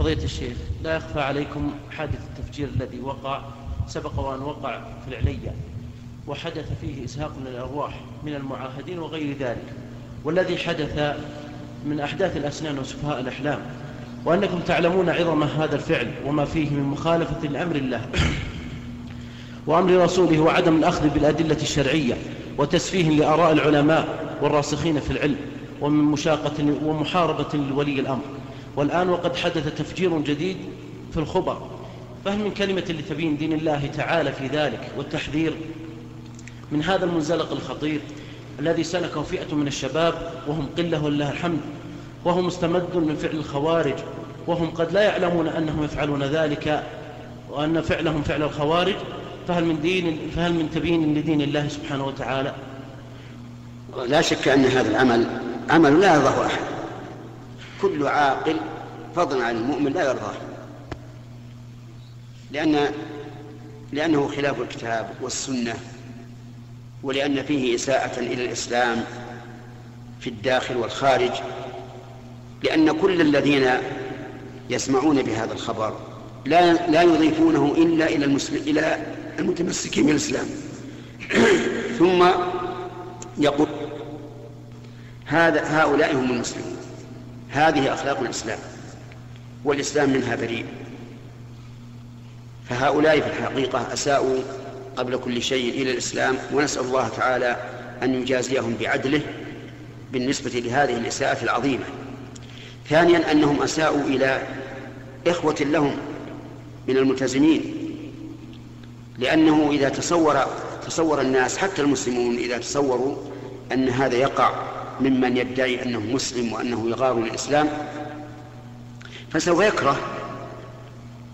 فضيلة الشيخ لا يخفى عليكم حادث التفجير الذي وقع سبق وأن وقع في العلية وحدث فيه إسهاق للأرواح من المعاهدين وغير ذلك والذي حدث من أحداث الأسنان وسفهاء الأحلام وأنكم تعلمون عظم هذا الفعل وما فيه من مخالفة لأمر الله وأمر رسوله وعدم الأخذ بالأدلة الشرعية وتسفيه لآراء العلماء والراسخين في العلم ومن مشاقة ومحاربة لولي الأمر. والآن وقد حدث تفجير جديد في الخبر. فهل من كلمة لتبين دين الله تعالى في ذلك والتحذير من هذا المنزلق الخطير الذي سلكه فئة من الشباب وهم قلة ولله الحمد وهم مستمد من فعل الخوارج وهم قد لا يعلمون أنهم يفعلون ذلك وأن فعلهم فعل الخوارج فهل من دين فهل من تبيين لدين الله سبحانه وتعالى؟ لا شك أن هذا العمل عمل لا يرضاه أحد. كل عاقل فضلا عن المؤمن لا يرضاه. لأن لأنه خلاف الكتاب والسنة ولأن فيه إساءة إلى الإسلام في الداخل والخارج لأن كل الذين يسمعون بهذا الخبر لا لا يضيفونه إلا إلى المسلم إلى المتمسكين بالإسلام. ثم يقول هذا هؤلاء هم المسلمون. هذه أخلاق الإسلام والإسلام منها بريء. فهؤلاء في الحقيقة أساءوا قبل كل شيء إلى الإسلام ونسأل الله تعالى أن يجازيهم بعدله بالنسبة لهذه الإساءة العظيمة. ثانيا أنهم أساءوا إلى إخوة لهم من الملتزمين لأنه إذا تصور تصور الناس حتى المسلمون إذا تصوروا أن هذا يقع ممن يدعي أنه مسلم وأنه يغار الإسلام فسوف يكره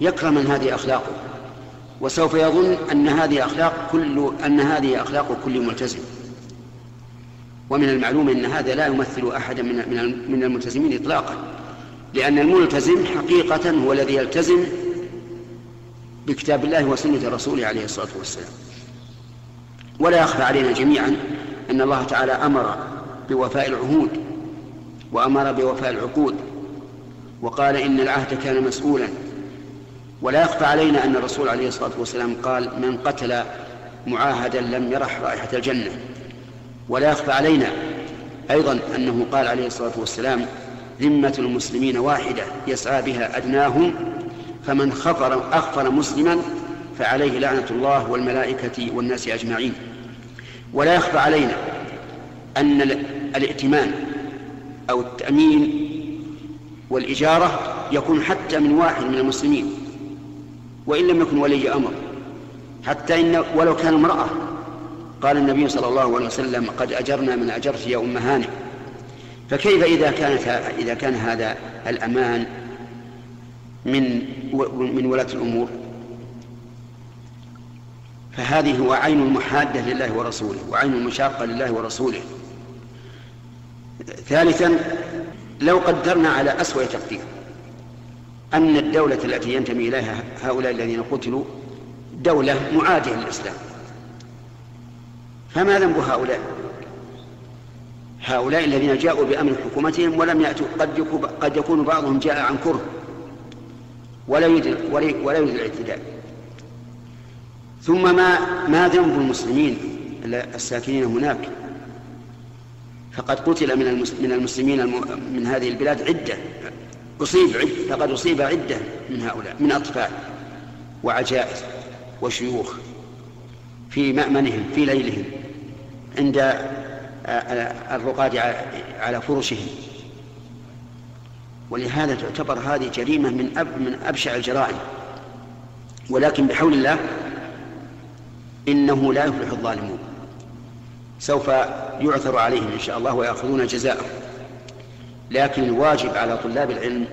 يكره من هذه أخلاقه وسوف يظن أن هذه أخلاق كل أن هذه أخلاق كل ملتزم. ومن المعلوم أن هذا لا يمثل أحدا من من الملتزمين إطلاقا لأن الملتزم حقيقة هو الذي يلتزم بكتاب الله وسنة رسوله عليه الصلاة والسلام. ولا يخفى علينا جميعا أن الله تعالى أمر بوفاء العهود وأمر بوفاء العقود وقال إن العهد كان مسؤولا. ولا يخفى علينا أن الرسول عليه الصلاة والسلام قال من قتل معاهدا لم يرح رائحة الجنة. ولا يخفى علينا أيضا أنه قال عليه الصلاة والسلام ذمة المسلمين واحدة يسعى بها أدناهم فمن خفر أخفر مسلما فعليه لعنة الله والملائكة والناس أجمعين. ولا يخفى علينا أن الائتمان أو التأمين والإجارة يكون حتى من واحد من المسلمين وإن لم يكن ولي أمر. حتى إن ولو كان امرأة قال النبي صلى الله عليه وسلم قد أجرنا من أجرت يا أم هانئ. فكيف إذا كانت إذا كان هذا الأمان من من ولاة الأمور؟ فهذه هو عين المحادة لله ورسوله وعين المشاقة لله ورسوله. ثالثا لو قدرنا على أسوأ تقدير أن الدولة التي ينتمي إليها هؤلاء الذين قتلوا دولة معادية للإسلام. فما ذنب هؤلاء؟ هؤلاء الذين جاءوا بأمر حكومتهم ولم يأتوا قد قد يكون بعضهم جاء عن كره ولا يريد ولا يريد الاعتداء. ثم ما ما ذنب المسلمين الساكنين هناك؟ فقد قتل من من المسلمين من هذه البلاد عدة. أصيب عدة فقد أصيب عدة من هؤلاء من أطفال وعجائز وشيوخ في مأمنهم في ليلهم عند الرقاد على فرشهم. ولهذا تعتبر هذه جريمة من أب من أبشع الجرائم. ولكن بحول الله إنه لا يفلح الظالمون. سوف يعثر عليهم إن شاء الله ويأخذون جزاءهم لكن الواجب على طلاب العلم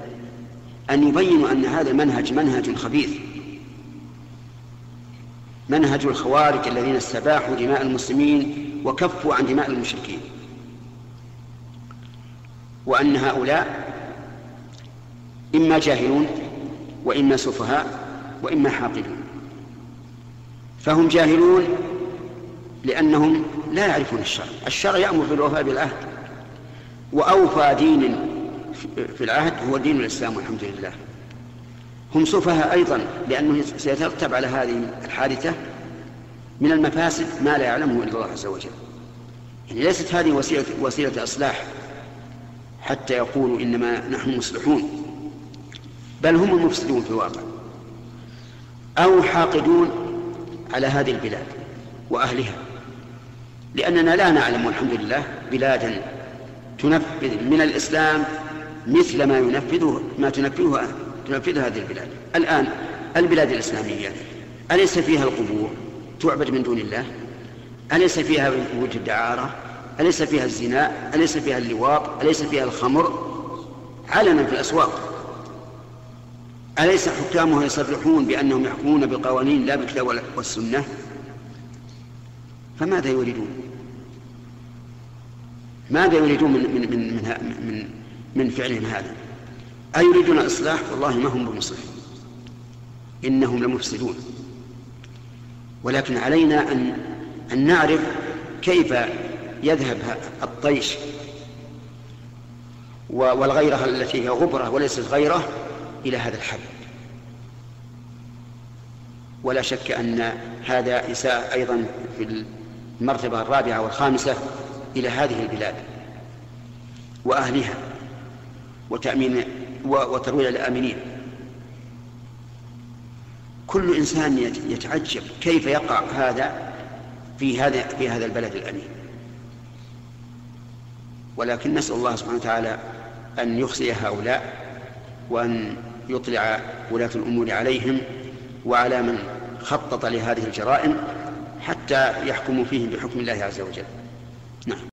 أن يبينوا أن هذا المنهج منهج خبيث. منهج الخوارج الذين استباحوا دماء المسلمين وكفوا عن دماء المشركين. وأن هؤلاء إما جاهلون وإما سفهاء وإما حاقدون. فهم جاهلون لأنهم لا يعرفون الشرع. الشرع يأمر بالوفاء بالعهد. وأوفى دين في العهد هو دين الإسلام والحمد لله. هم سفهاء أيضا لأنه سيترتب على هذه الحادثة من المفاسد ما لا يعلمه إلا الله عز وجل. يعني ليست هذه وسيلة, وسيلة إصلاح حتى يقولوا إنما نحن مصلحون بل هم المفسدون في الواقع. أو حاقدون على هذه البلاد وأهلها. لأننا لا نعلم والحمد لله بلادا تنفذ من الإسلام مثل ما ينفذه ما تنفذه تنفذ هذه البلاد. الآن البلاد الإسلامية أليس فيها القبور تعبد من دون الله؟ أليس فيها وجه الدعارة؟ أليس فيها الزنا؟ أليس فيها اللواط؟ أليس فيها الخمر؟ علنا في الأسواق. أليس حكامها يصرحون بأنهم يحكمون بقوانين لا بالكتاب والسنة؟ فماذا يريدون؟ ماذا يريدون من من من من, من, من فعلهم هذا؟ أيريدون إصلاح؟ والله ما هم بمصلحين. إنهم لمفسدون. ولكن علينا أن أن نعرف كيف يذهب الطيش والغيرة التي هي غبرة وليست غيرة إلى هذا الحد ولا شك أن هذا إساءة أيضا في المرتبة الرابعة والخامسة إلى هذه البلاد وأهلها وتأمين وترويع الآمنين. كل إنسان يتعجب كيف يقع هذا في هذا في هذا البلد الأمين. ولكن نسأل الله سبحانه وتعالى أن يخزي هؤلاء وأن يطلع ولاة الأمور عليهم وعلى من خطط لهذه الجرائم حتى يحكموا فيهم بحكم الله عز وجل. نعم.